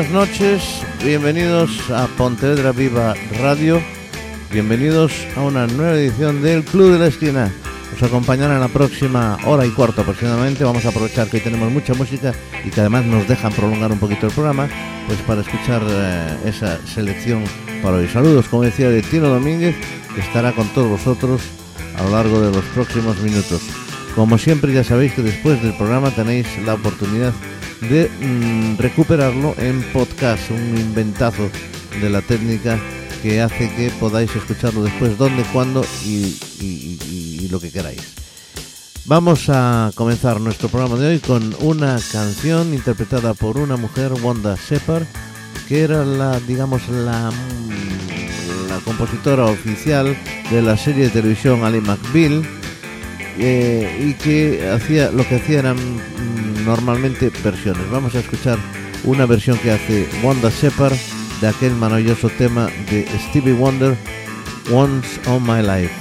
Buenas noches, bienvenidos a Pontevedra Viva Radio, bienvenidos a una nueva edición del Club de la Esquina. Os acompañará en la próxima hora y cuarto aproximadamente. Vamos a aprovechar que hoy tenemos mucha música y que además nos dejan prolongar un poquito el programa, pues para escuchar eh, esa selección para hoy. Saludos, como decía, de Tino Domínguez, que estará con todos vosotros a lo largo de los próximos minutos. Como siempre, ya sabéis que después del programa tenéis la oportunidad de mm, recuperarlo en podcast, un inventazo de la técnica que hace que podáis escucharlo después, donde, cuándo y, y- lo que queráis. Vamos a comenzar nuestro programa de hoy con una canción interpretada por una mujer, Wanda Shepard, que era la, digamos, la, mm, la compositora oficial de la serie de televisión Ali McBeal eh, y que hacía lo que hacía mm, normalmente versiones. Vamos a escuchar una versión que hace Wanda Shepard de aquel maravilloso tema de Stevie Wonder, Once on My Life.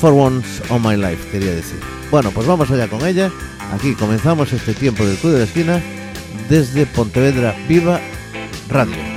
For Once on My Life, quería decir. Bueno, pues vamos allá con ella. Aquí comenzamos este tiempo del Club de la Esquina desde Pontevedra Viva Radio.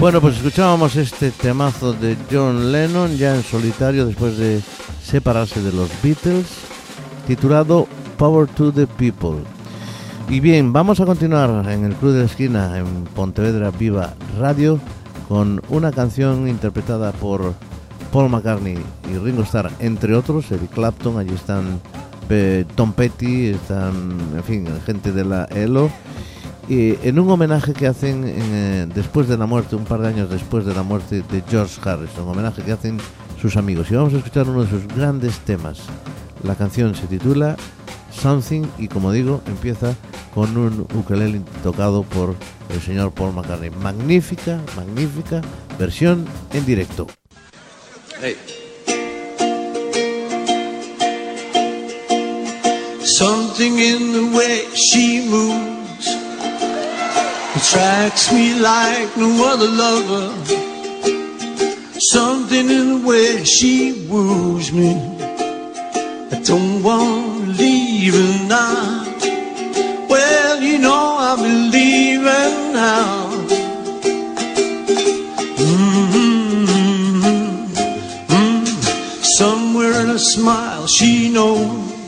Bueno, pues escuchábamos este temazo de John Lennon ya en solitario después de separarse de los Beatles, titulado Power to the People. Y bien, vamos a continuar en el Club de la Esquina en Pontevedra Viva Radio con una canción interpretada por Paul McCartney y Ringo Starr, entre otros, Eric Clapton, allí están Tom Petty, están, en fin, gente de la ELO y en un homenaje que hacen en, eh, después de la muerte, un par de años después de la muerte de George Harrison, un homenaje que hacen sus amigos. Y vamos a escuchar uno de sus grandes temas. La canción se titula Something y como digo, empieza con un ukelele tocado por el señor Paul McCartney. Magnífica, magnífica versión en directo. Hey. Attracts me like no other lover. Something in the way she woos me. I don't want to leave her now. Well, you know I believe her now. Mm-hmm. Somewhere in a smile, she knows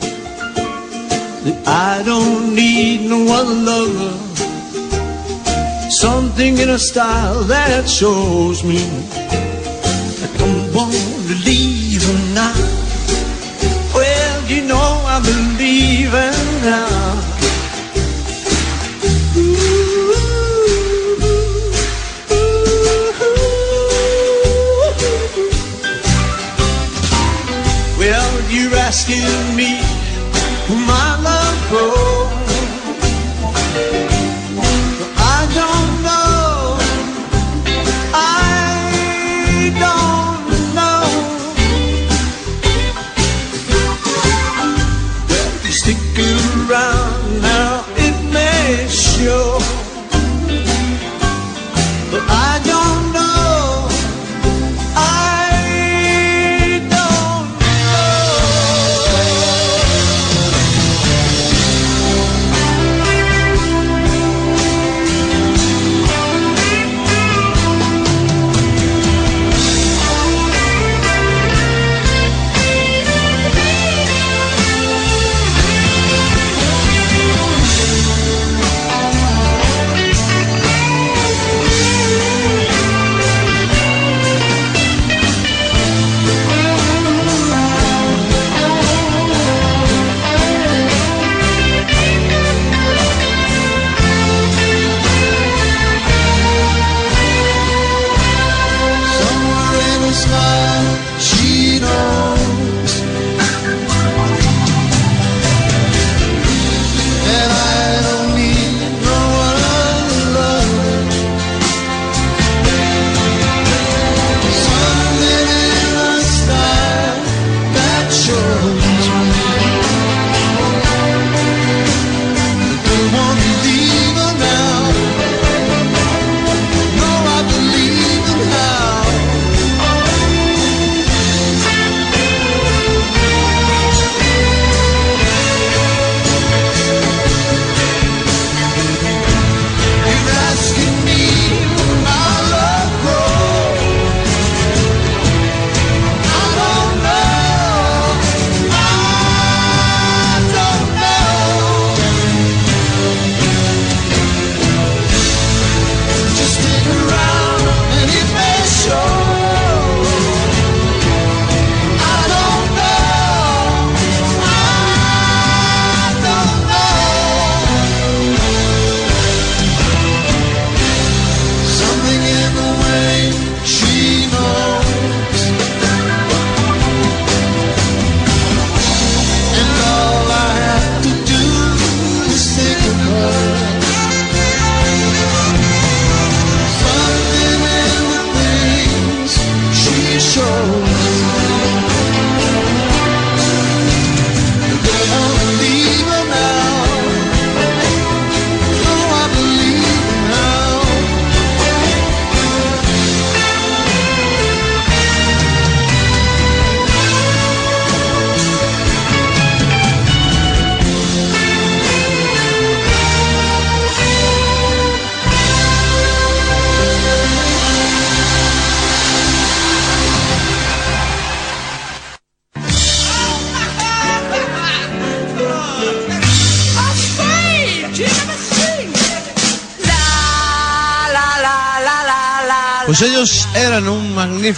that I don't need no other lover. Something in her style that shows me I don't want to leave her now. Well, you know I believe her now. Well, you're asking me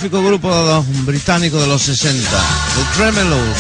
magnífico grupo británicos de los 60, The Tremelos.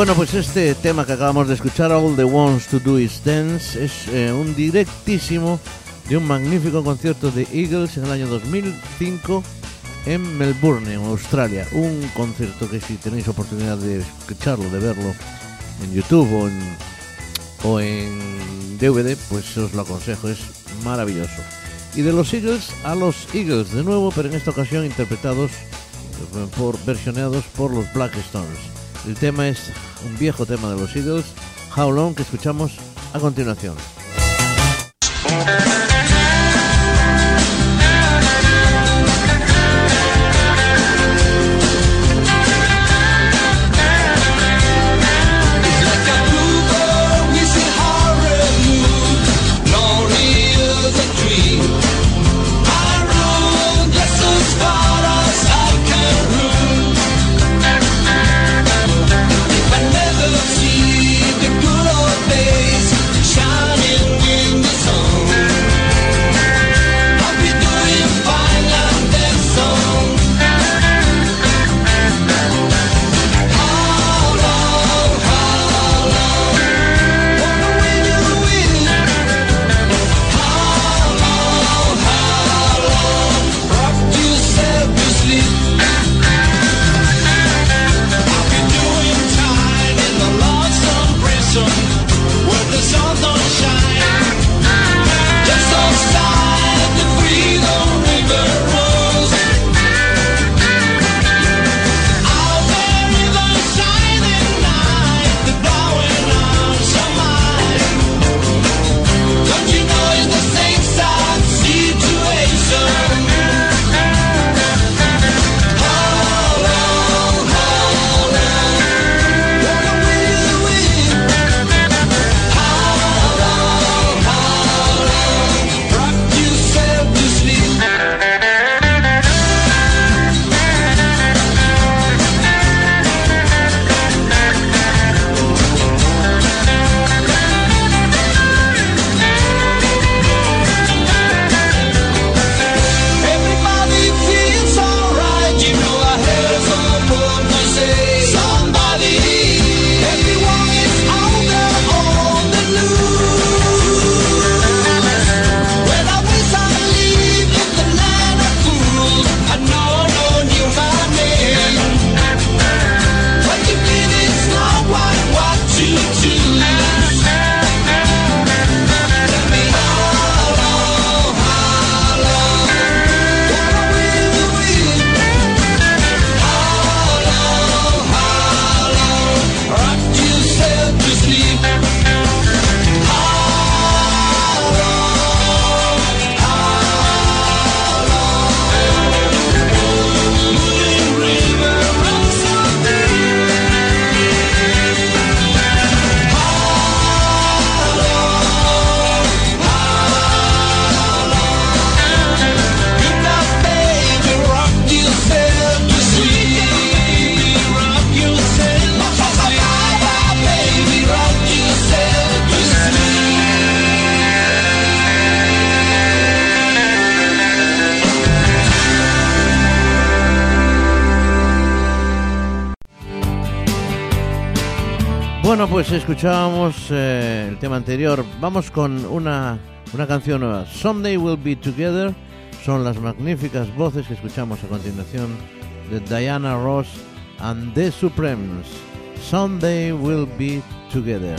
Bueno, pues este tema que acabamos de escuchar, All the Wants to Do Is Dance, es eh, un directísimo de un magnífico concierto de Eagles en el año 2005 en Melbourne, en Australia. Un concierto que si tenéis oportunidad de escucharlo, de verlo en YouTube o en, o en DVD, pues os lo aconsejo, es maravilloso. Y de los Eagles a los Eagles de nuevo, pero en esta ocasión interpretados eh, por versioneados por los Black Stones. El tema es un viejo tema de los Eagles, How Long, que escuchamos a continuación. Pues escuchábamos eh, el tema anterior. Vamos con una, una canción nueva. Someday We'll Be Together. Son las magníficas voces que escuchamos a continuación de Diana Ross and The Supremes. Someday we'll be together.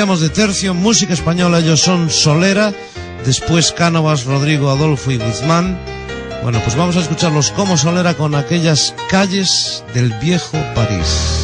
Cambiamos de tercio, música española, ellos son Solera, después Cánovas, Rodrigo, Adolfo y Guzmán. Bueno, pues vamos a escucharlos como Solera con aquellas calles del viejo París.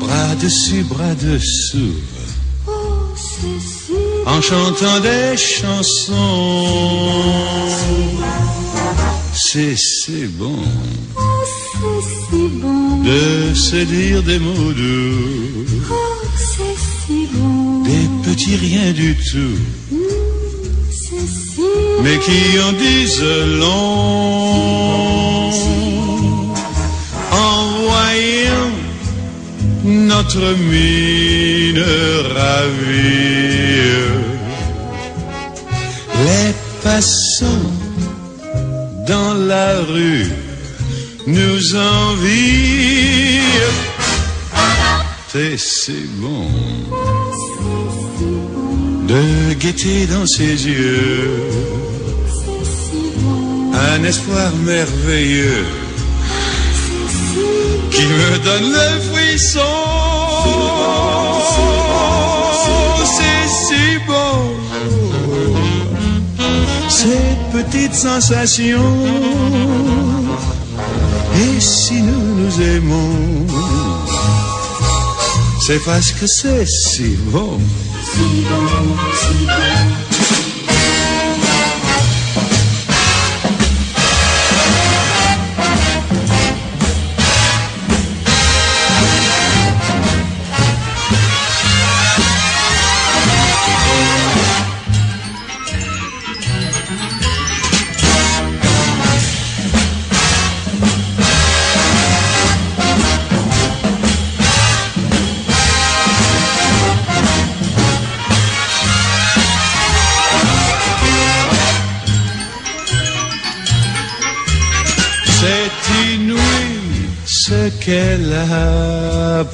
Bras dessus, bras dessous. En chantant des chansons. C'est si bon. De se dire des mots doux. Des petits riens du tout. Mais qui en disent long. notre mine ravie. Les passants dans la rue nous envient. Et c'est bon de guetter dans ses yeux un espoir merveilleux qui me donne le frisson. C'est si bon, cette petite sensation. Et si nous nous aimons, c'est parce que c'est si bon. C'est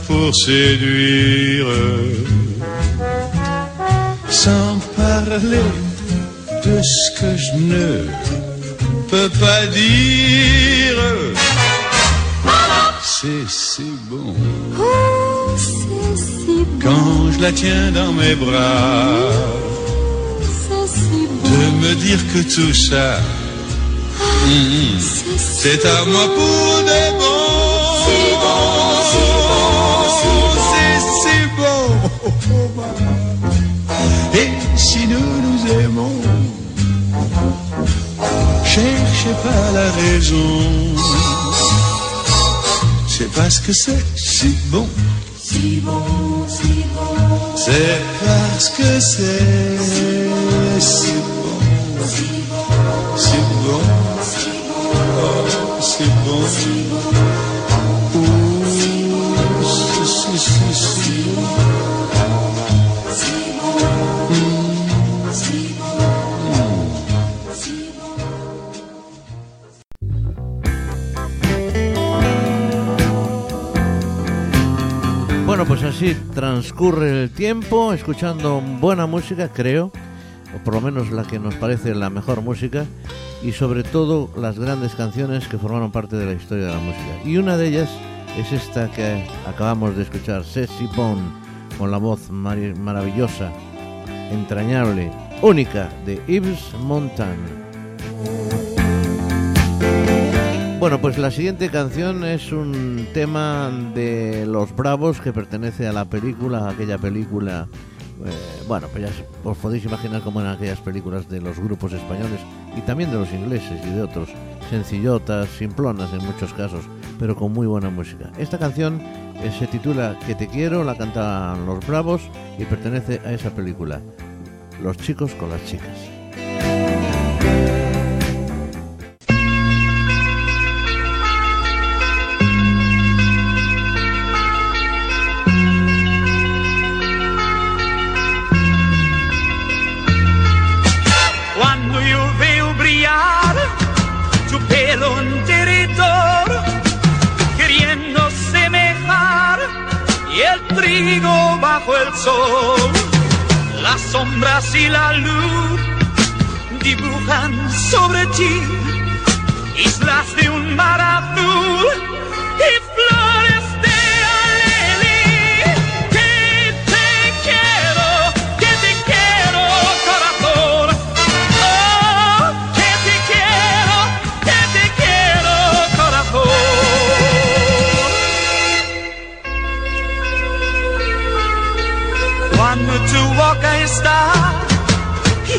pour séduire. Sans parler de ce que je ne peux pas dire. C'est si bon quand je la tiens dans mes bras de me dire que tout ça, mm, c'est à moi pour des Et si nous nous aimons, cherchez pas la raison. C'est parce que c'est si bon. C'est parce que c'est si bon. Si bon. Oh, si bon. Oh, así transcurre el tiempo escuchando buena música, creo, o por lo menos la que nos parece la mejor música, y sobre todo las grandes canciones que formaron parte de la historia de la música. Y una de ellas es esta que acabamos de escuchar, Ceci Bone, con la voz maravillosa, entrañable, única de Yves Montand. Bueno, pues la siguiente canción es un tema de Los Bravos que pertenece a la película, a aquella película. eh, bueno, pues ya os- podéis imaginar cómo eran aquellas películas de los grupos españoles y también de los ingleses y de otros. Sencillotas, simplonas en muchos casos, pero con muy buena música. Esta canción eh, se titula Que te quiero, la cantan Los Bravos y pertenece a esa película. Los chicos con las chicas. Bajo el sol, las sombras y la luz dibujan sobre ti islas de un mar azul y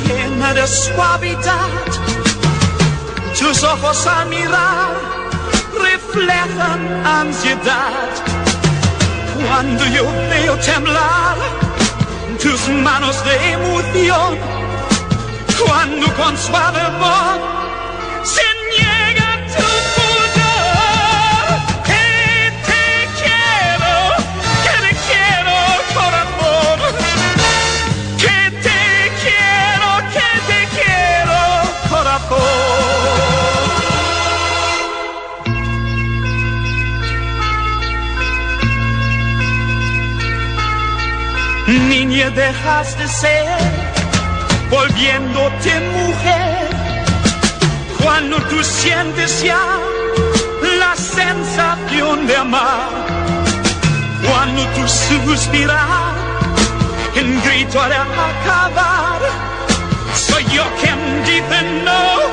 llena de suavidad, tus ojos al mirar reflejan ansiedad. Cuando yo veo temblar tus manos de emoción, cuando con suave voz me dejaste ser, volviéndote mujer. Cuando tú sientes ya la sensación de amar, cuando tú suspiras en grito de acabar, soy yo quien dice no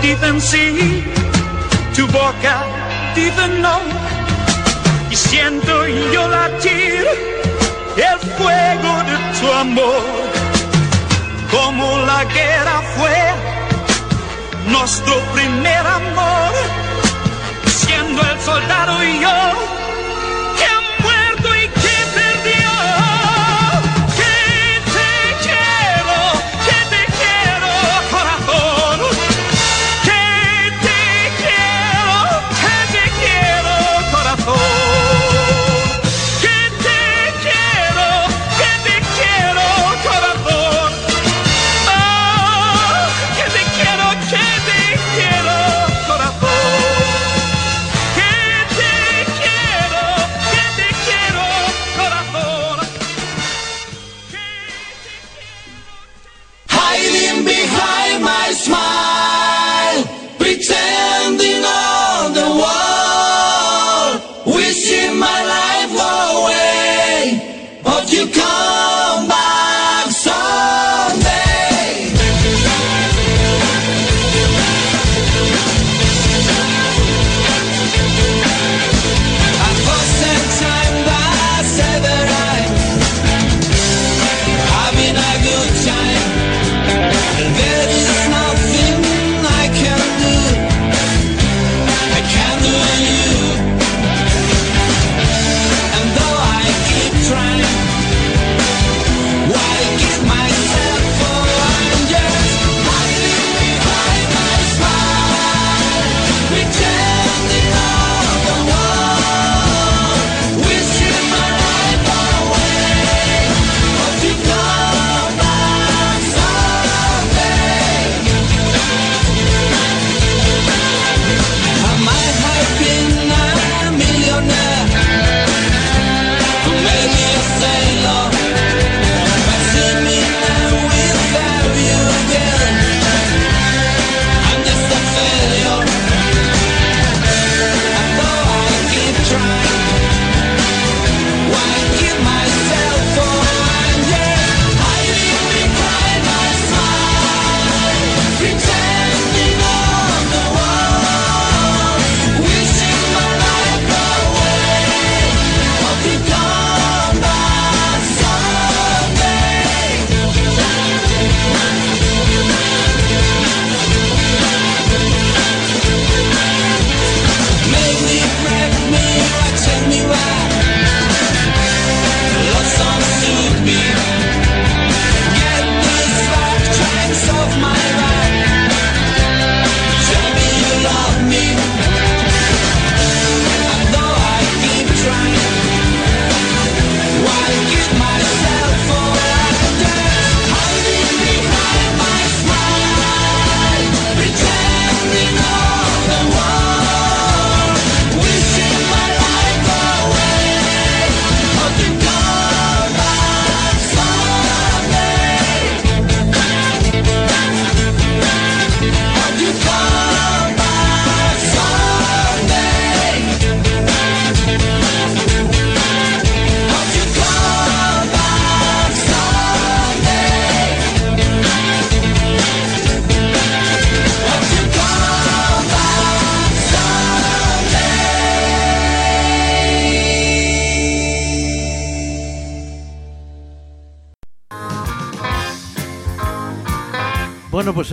Dicen sí, tu boca dice no. Y siento yo latir el fuego de tu amor. Como la guerra fue nuestro primer amor. Siendo el soldado y yo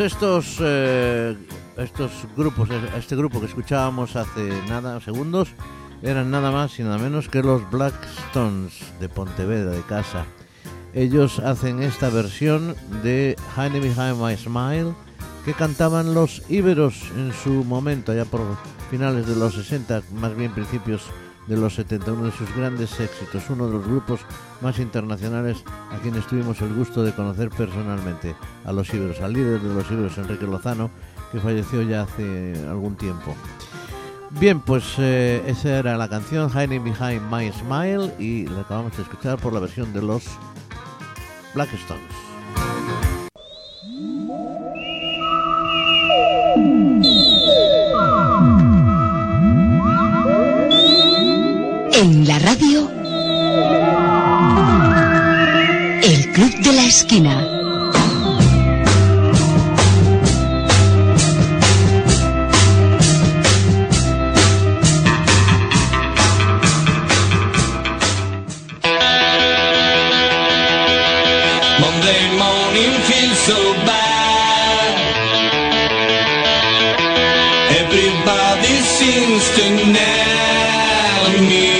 estos, eh, estos grupos, este grupo que escuchábamos hace nada, segundos, eran nada más y nada menos que los Black Stones de Pontevedra, de casa. Ellos hacen esta versión de Honey Behind My Smile que cantaban los íberos en su momento, allá por finales de los 60, más bien principios de los 70, uno de sus grandes éxitos, uno de los grupos más internacionales a quienes tuvimos el gusto de conocer personalmente, a los Ibers, al líder de los Ibers, Enrique Lozano, que falleció ya hace algún tiempo. Bien, pues eh, esa era la canción Hiding Behind My Smile y la acabamos de escuchar por la versión de los Blackstones. En la radio Club de la Esquina. Everybody seems to know me.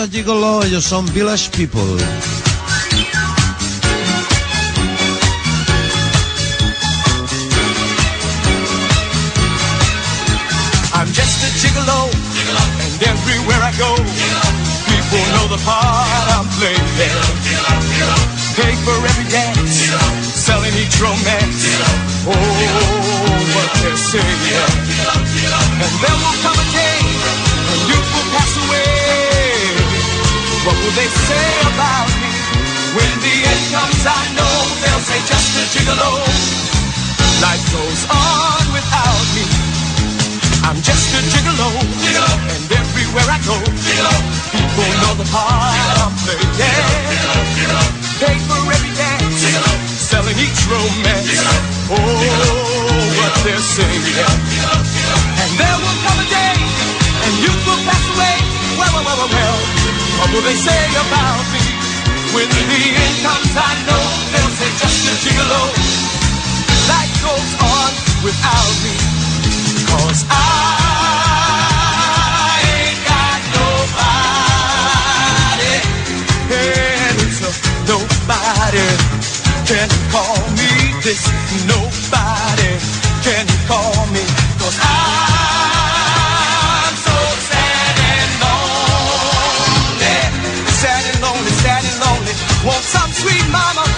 a gigolo, ellos son village people. I'm just a gigolo, and everywhere I go, people know the part I'm playing. Pay for every dance, selling each romance. Oh. about me. When the end comes, I know they'll say just a gigolo. Life goes on without me. I'm just a gigolo, gigolo. and everywhere I go, gigolo. people gigolo. know the part I'm playing. Yeah. Pay for every dance, selling each romance. Oh, what they're saying. And there will come a day, and youth will pass away. Well, well, well, well, well. What will they say about me? When the end comes, I know they'll say just a gigolo. Life goes on without me, cause I ain't got nobody. And it's a nobody can call me this. Nobody can call me, cause I. Want some sweet mama?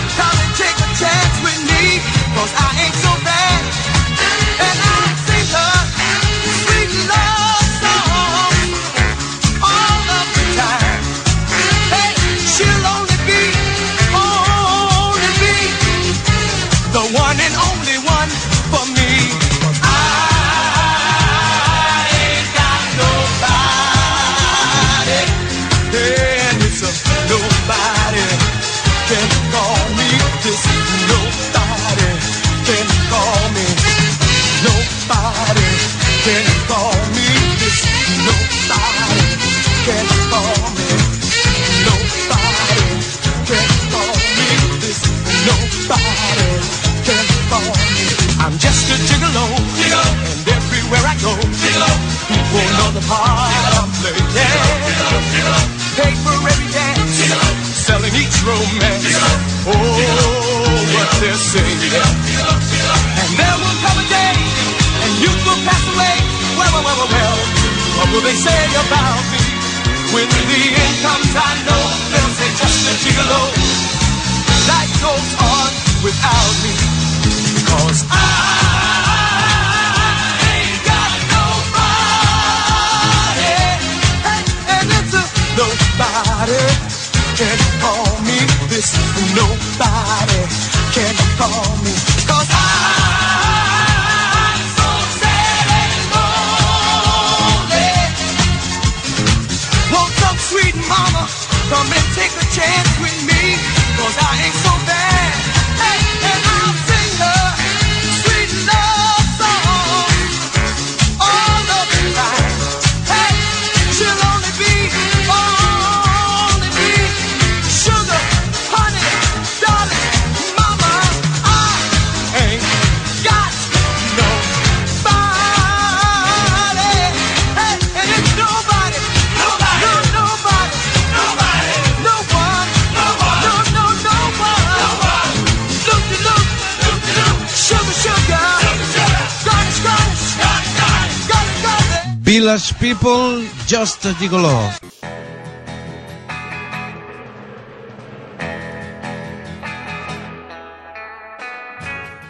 Just a Gigolo.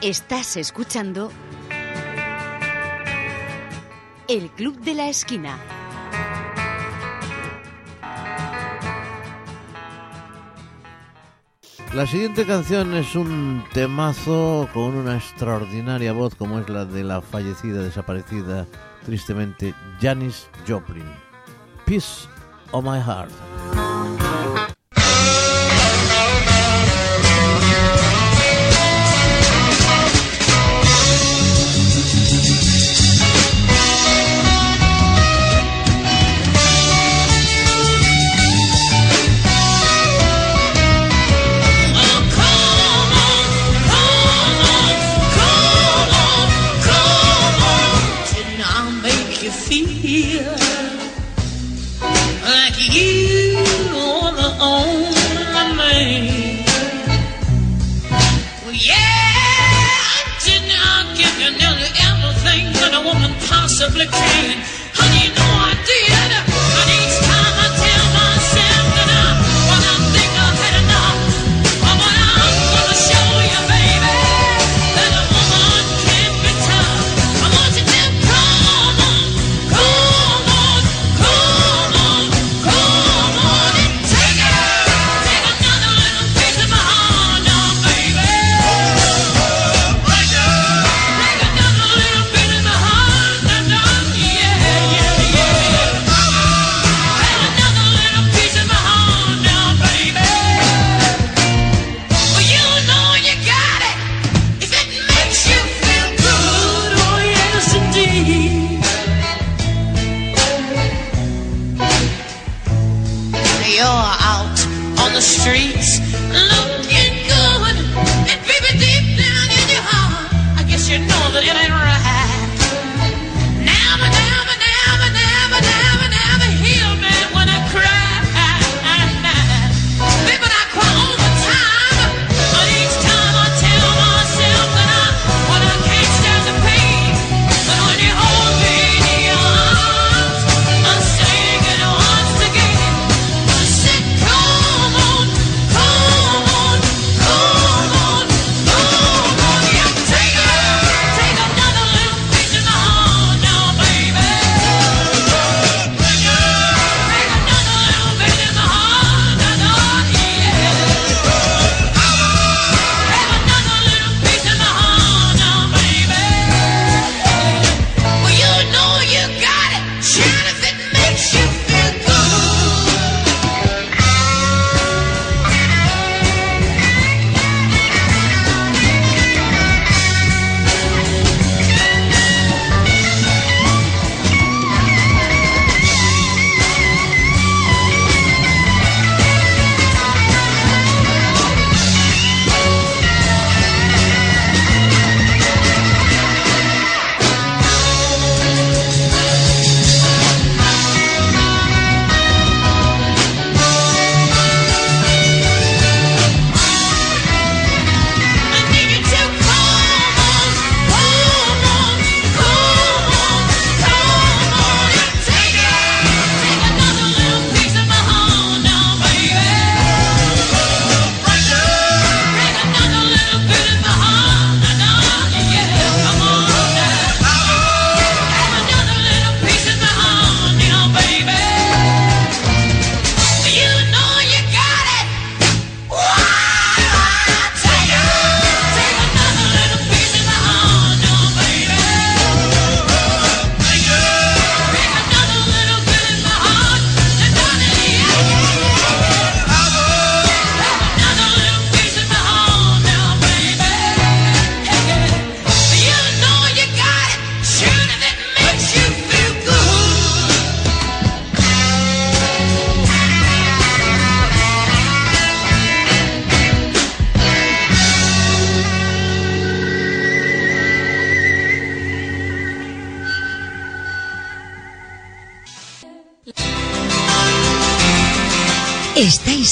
Estás escuchando El Club de la Esquina. La siguiente canción es un temazo con una extraordinaria voz como es la de la fallecida, desaparecida, tristemente, Janis Joplin. peace of my heart.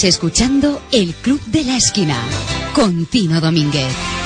Escuchando El Club de la Esquina con Tino Domínguez.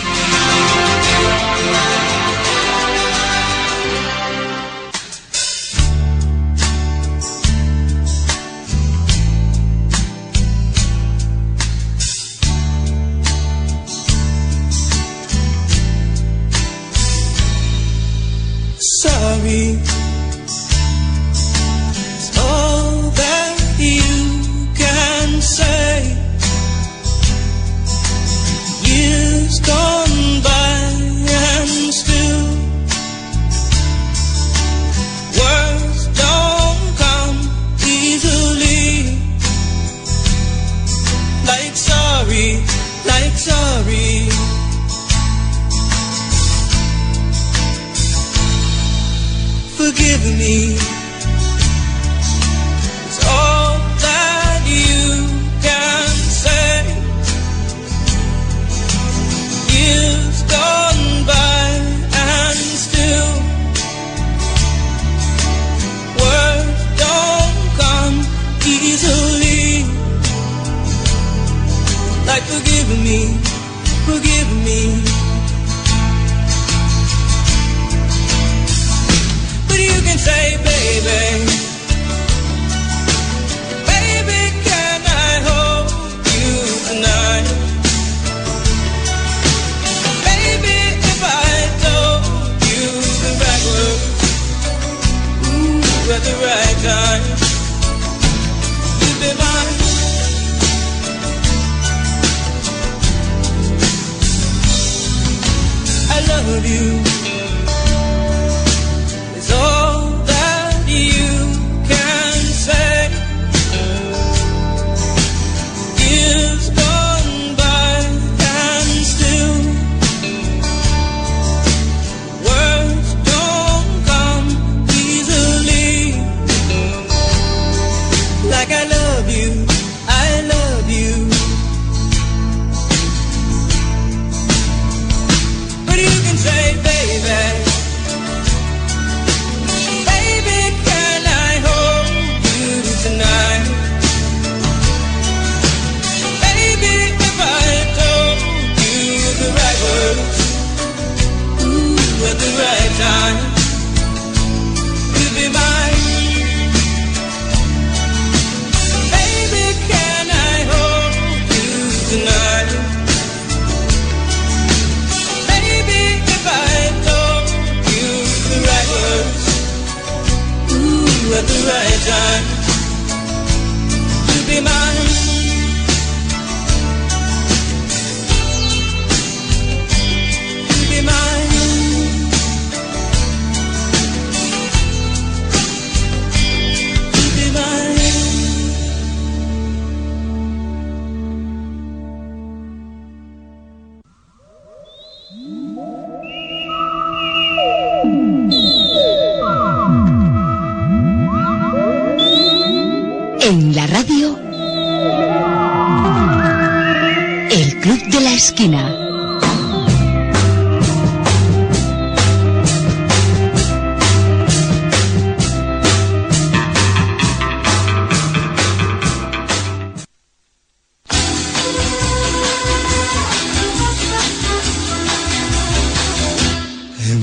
Easily. Like forgive me, forgive me. But you can say, baby, baby, can I hold you tonight? Baby, if I told you the at the right time, love you.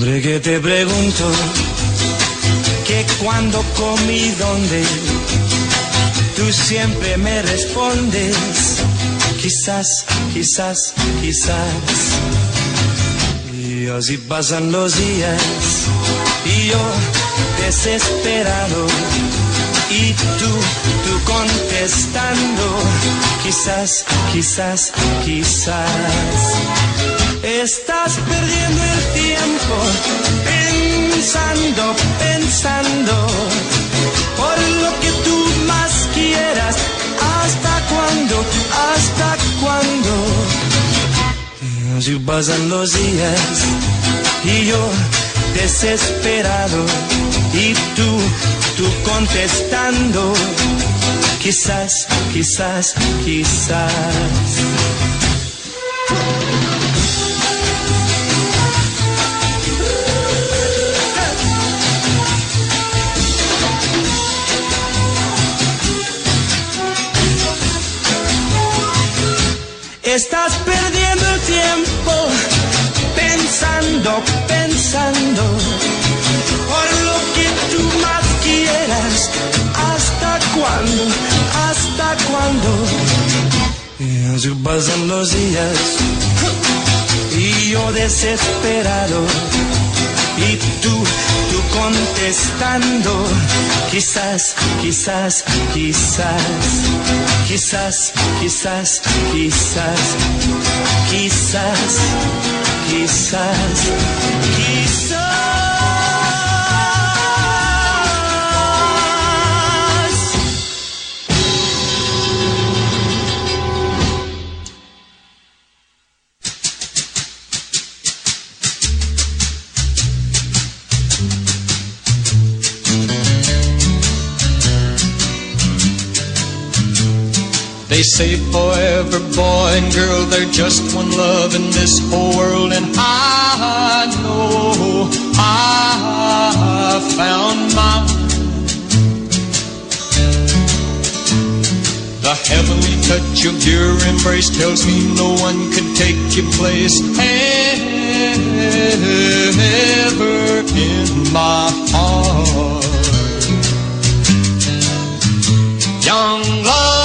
Siempre que te pregunto que cuando comí dónde, tú siempre me respondes, quizás, quizás, quizás. Y así pasan los días y yo desesperado y tú, tú contestando, quizás, quizás, quizás. Estás perdiendo el tiempo pensando, pensando por lo que tú más quieras. ¿Hasta cuándo? ¿Hasta cuándo? Así pasan los días y yo desesperado y tú, tú contestando. Quizás, quizás, quizás. Estás perdiendo el tiempo pensando, pensando por lo que tú más quieras. ¿Hasta cuándo? ¿Hasta cuándo? Y así pasan los días y yo desesperado y tú, tú contestando, quizás, quizás, quizás, quizás, quizás, quizás, quizás, quizás, quizás. Say forever, boy and girl, they're just one love in this whole world, and I know I found mine. The heavenly touch of your embrace tells me no one could take your place ever in my heart. Young love,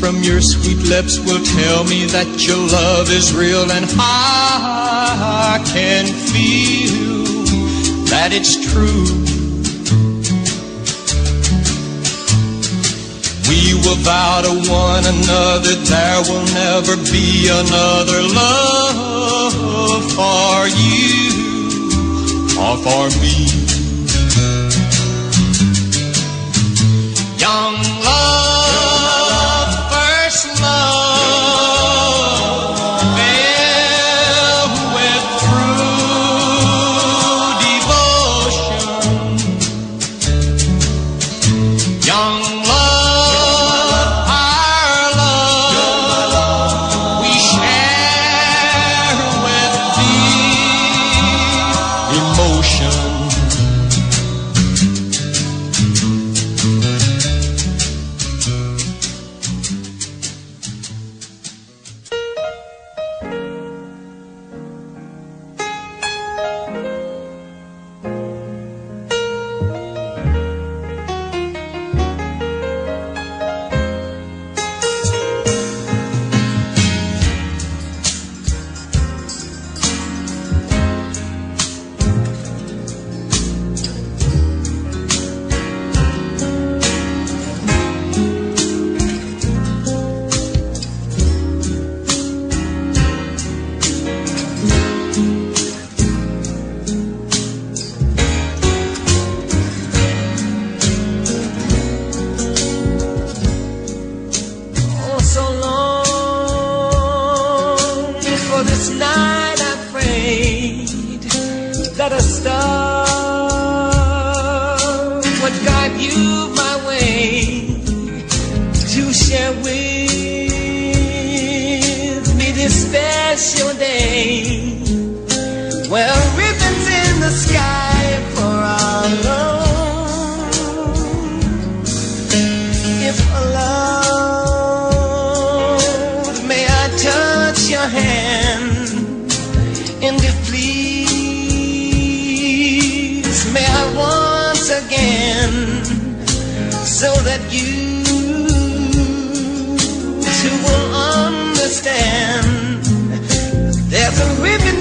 from your sweet lips will tell me that your love is real and I can feel that it's true. We will vow to one another there will never be another love for you or for me. Day. Well, ribbons in the sky for our love. If allowed, may I touch your hand? And if please, may I once again, so that you too will understand the ribbon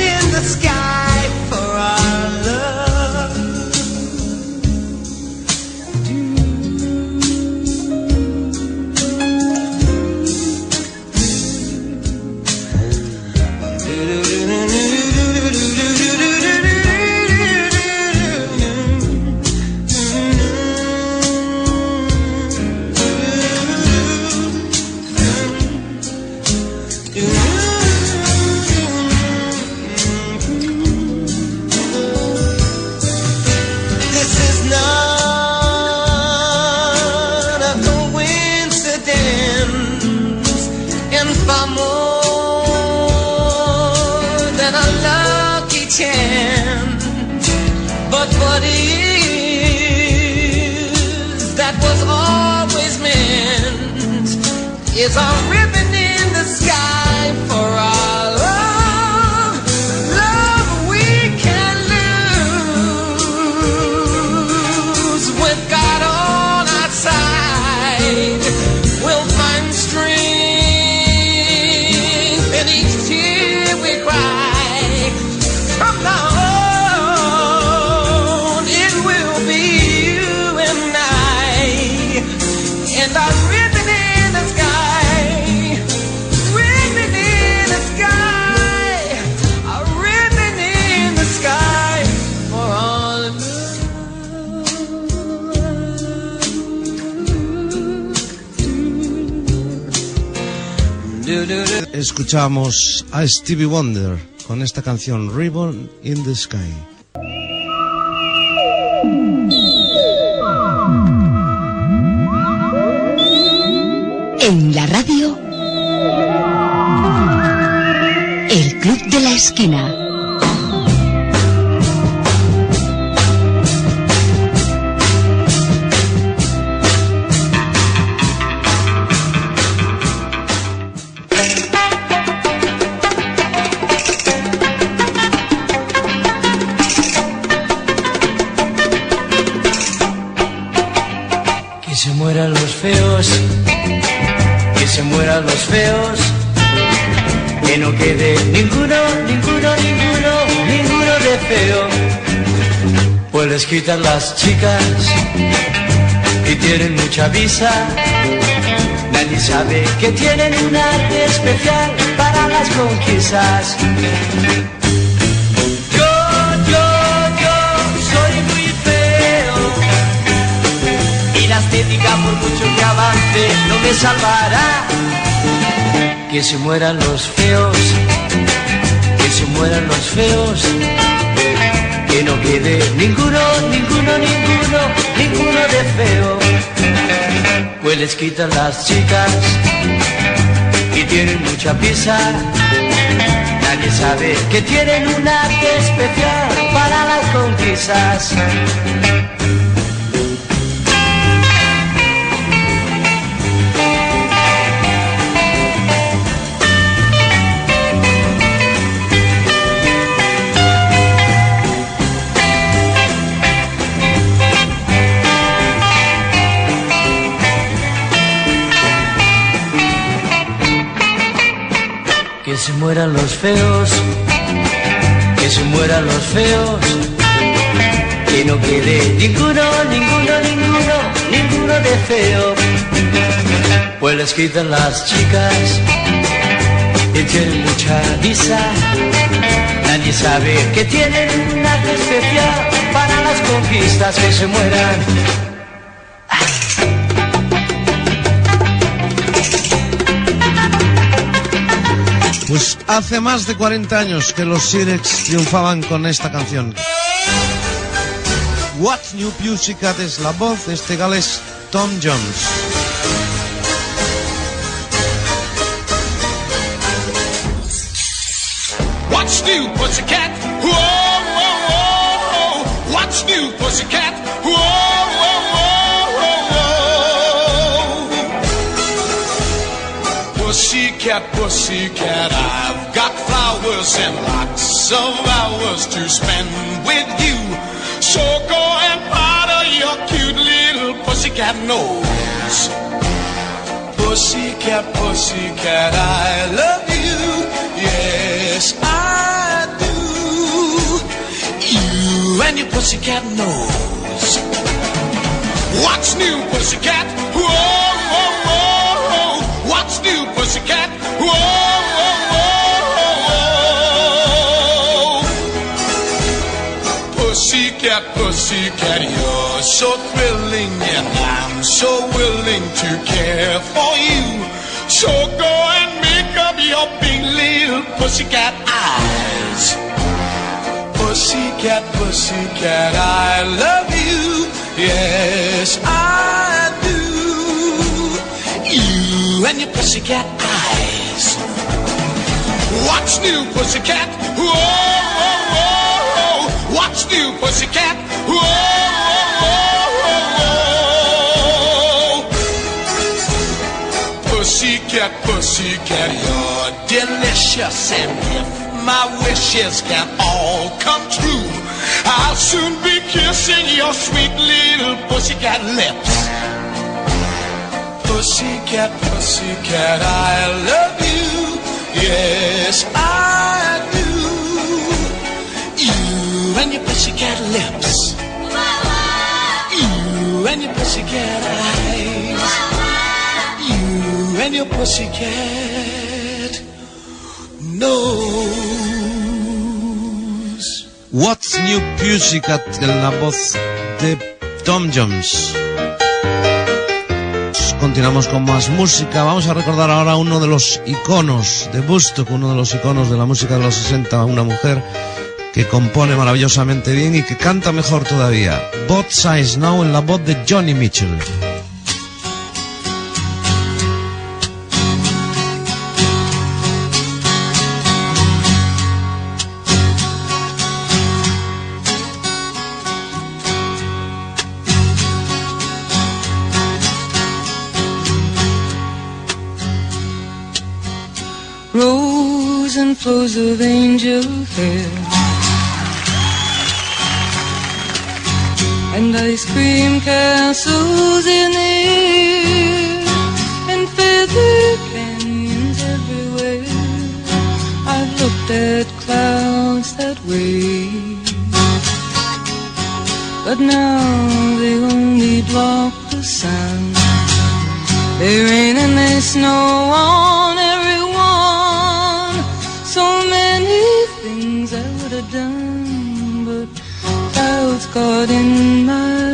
Escuchamos a Stevie Wonder con esta canción Ribbon in the Sky. En la radio, el Club de la Esquina. Que no quede ninguno, ninguno, ninguno, ninguno de feo. Les quitan las chicas y tienen mucha visa. Nadie sabe que tienen un arte especial para las conquistas. Por mucho que avance no me salvará. Que se mueran los feos, que se mueran los feos. Que no quede ninguno, ninguno, ninguno, ninguno de feo. Pues les quitan las chicas y tienen mucha prisa. Nadie sabe que tienen un arte especial para las conquistas. Se mueran los feos, que se mueran los feos, que no quede ninguno, ninguno, ninguno, ninguno de feo. Pues les quitan las chicas y tienen mucha visa. Nadie sabe que tienen un arte especial para las conquistas que se mueran. Pues hace más de 40 años que los Sirex triunfaban con esta canción. What New Pussycat es la voz de este galés Tom Jones. What's new, pussycat? Pussycat, pussycat, I've got flowers and lots of hours to spend with you. So go and powder your cute little pussycat nose. Pussycat, pussycat, I love you. Yes, I do. You and your pussycat nose. What's new, pussycat? Whoa, whoa, Pussycat, pussycat, you're so thrilling, and I'm so willing to care for you. So go and make up your big little pussycat eyes. Pussycat, pussycat, I love you. Yes, I do. You and your pussycat eyes. What's new, pussycat? Whoa, whoa, whoa. What's new, pussycat? whoa, whoa. Pussycat, pussycat, you're delicious, and if my wishes can all come true, I'll soon be kissing your sweet little pussycat lips. Pussycat, pussycat, I love you. Yes, I Your lips. Your eyes. What's New Pussycat en la voz de Tom Jones. Continuamos con más música. Vamos a recordar ahora uno de los iconos de Bustock, uno de los iconos de la música de los 60, una mujer que compone maravillosamente bien y que canta mejor todavía. Both Sides Now en la voz de Johnny Mitchell. Rows and flows of angel hair And ice cream castles in the air And feather canyons everywhere. I've looked at clouds that way But now they only block the sun. They rain and they snow on everyone. So many things I would have done, got in my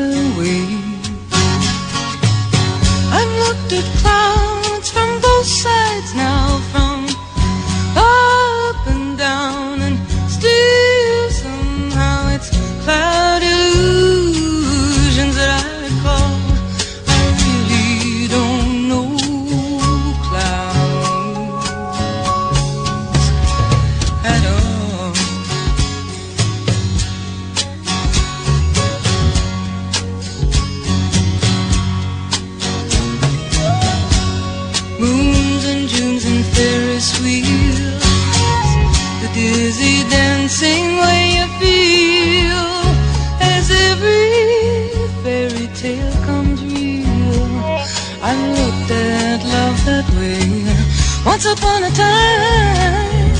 once upon a time,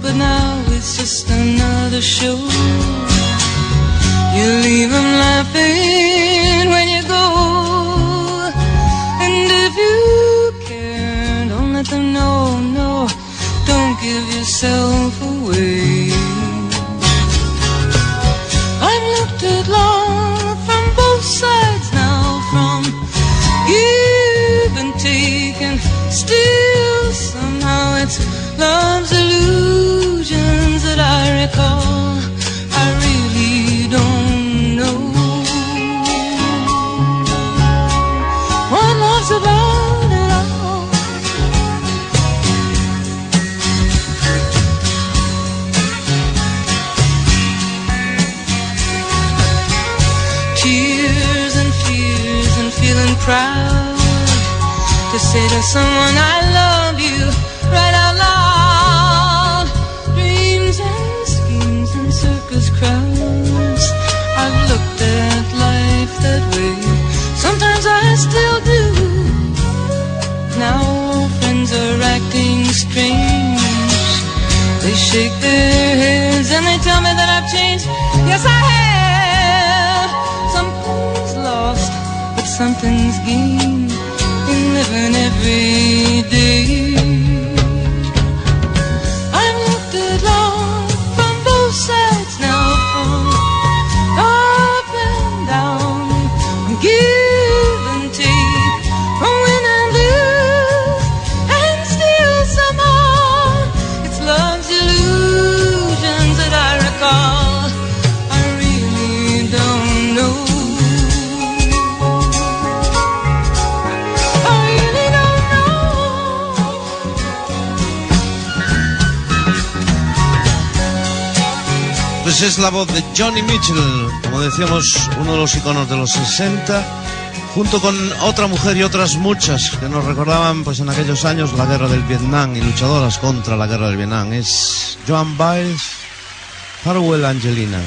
but now it's just another show. You leave 'em laughing when you go, and if you care, don't let them know. No, don't give yourself someone I love you right out loud. Dreams and schemes and circus crowds. I've looked at life that way. Sometimes I still do. Now friends are acting strange. They shake their heads and they tell me that I've changed. Yes, I have. Something's lost, but something's gained every day. Es la voz de Johnny Mitchell, como decíamos, uno de los iconos de los 60, junto con otra mujer y otras muchas que nos recordaban pues en aquellos años la guerra del Vietnam y luchadoras contra la guerra del Vietnam. Es Joan Baez, Farewell Angelina.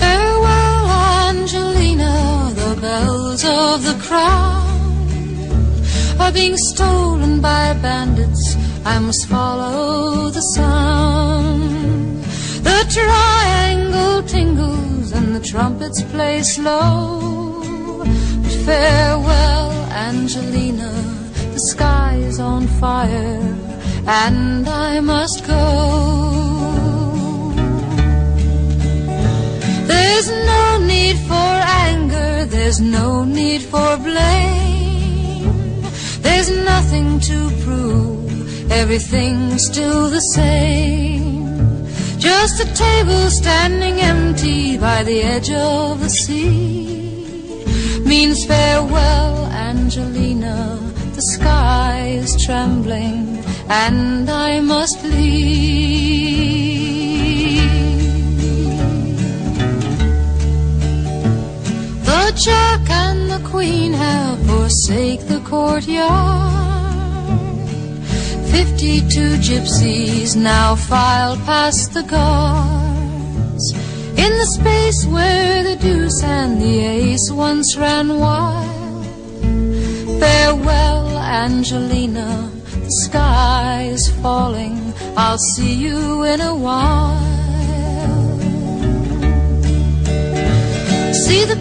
Farewell, Angelina, the bells of the crown are being stolen by bandits. I must follow the sound. The triangle tingles and the trumpets play slow. But farewell, Angelina, the sky is on fire and I must go. There's no need for anger, there's no need for blame. There's nothing to prove, everything's still the same. Just a table standing empty by the edge of the sea means farewell, Angelina. The sky is trembling and I must leave. The Jack and the Queen have forsake the courtyard. Fifty-two gypsies now file past the guards. In the space where the deuce and the ace once ran wild. Farewell, Angelina, the sky is falling. I'll see you in a while. See the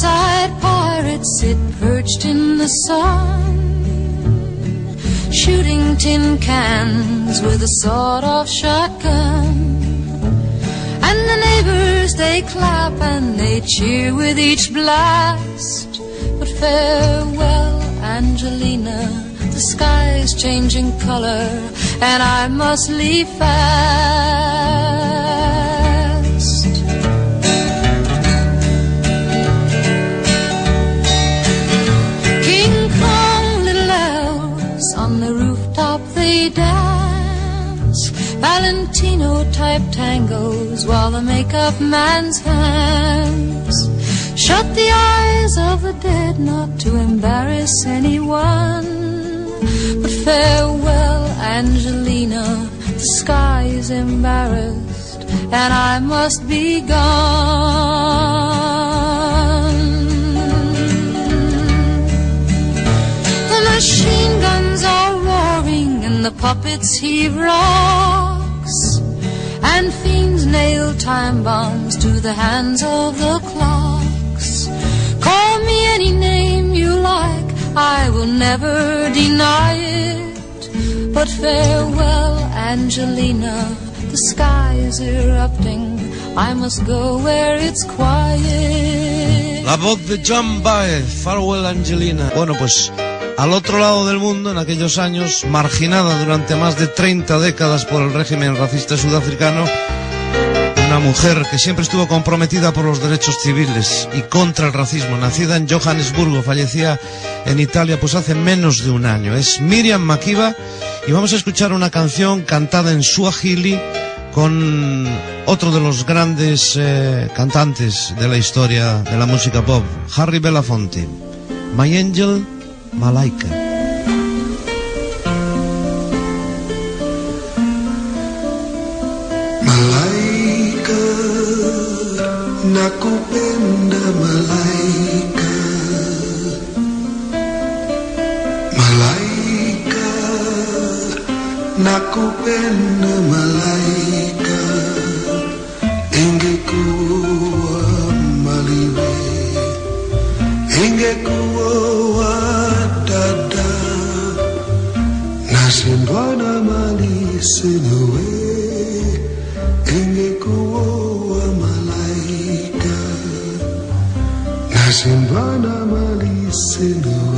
side pirates sit perched in the sun, shooting tin cans with a sawed off shotgun. And the neighbors they clap and they cheer with each blast. But farewell, Angelina, the sky's changing color, and I must leave fast. Type tangos while the makeup man's hands shut the eyes of the dead not to embarrass anyone. But farewell, Angelina, the sky is embarrassed and I must be gone. The machine guns are roaring and the puppets heave rocks. And fiends nail time bombs to the hands of the clocks. Call me any name you like, I will never deny it. But farewell, Angelina, the sky is erupting. I must go where it's quiet. La voz de John Baez, Farewell Angelina. Bueno, pues al otro lado del mundo, en aquellos años, marginada durante más de 30 décadas por el régimen racista sudafricano, una mujer que siempre estuvo comprometida por los derechos civiles y contra el racismo, nacida en Johannesburgo, fallecía en Italia pues hace menos de un año. Es Miriam Makiba y vamos a escuchar una canción cantada en Swahili con otro de los grandes eh, cantantes de la historia de la música pop, Harry Belafonte. My Angel malaikat. Malaikat, naku malaikat. Malaikat, naku penda malaikat. ku kuwa hingga ku kuwa Sembwana mali senawe Engekuwo wa malaika Nasembwana mali senawe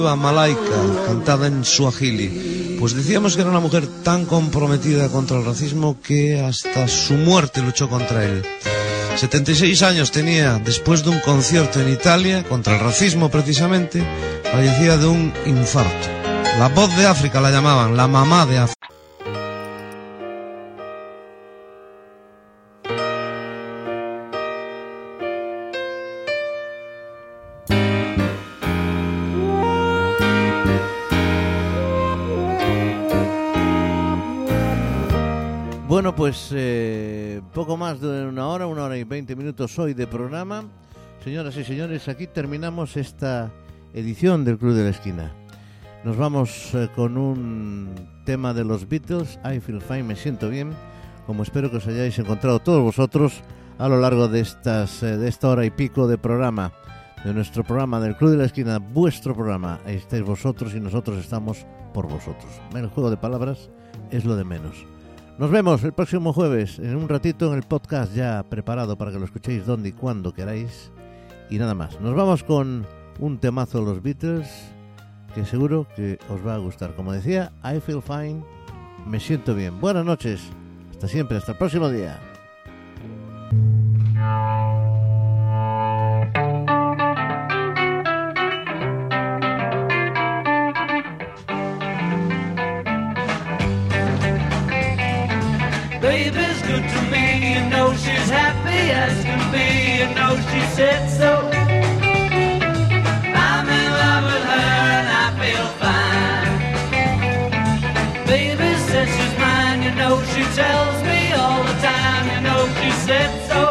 Makiba, Malaika, cantada en Suajili. Pues decíamos que era una mujer tan comprometida contra el racismo que hasta su muerte luchó contra él. 76 años tenía después de un concierto en Italia contra el racismo precisamente, fallecía de un infarto. La voz de África la llamaban, la mamá de. Pues eh, poco más de una hora, una hora y veinte minutos hoy de programa. Señoras y señores, aquí terminamos esta edición del Club de la Esquina. Nos vamos eh, con un tema de los Beatles, I Feel Fine, me siento bien, como espero que os hayáis encontrado todos vosotros a lo largo de, estas, eh, de esta hora y pico de programa, de nuestro programa del Club de la Esquina, vuestro programa. Ahí estáis vosotros y nosotros estamos por vosotros. El juego de palabras es lo de menos. Nos vemos el próximo jueves, en un ratito en el podcast ya preparado para que lo escuchéis donde y cuando queráis. Y nada más. Nos vamos con un temazo de los Beatles que seguro que os va a gustar. Como decía, I feel fine, me siento bien. Buenas noches. Hasta siempre, hasta el próximo día. as can be. You know she said so. I'm in love with her and I feel fine. Baby says she's mine. You know she tells me all the time. You know she said so.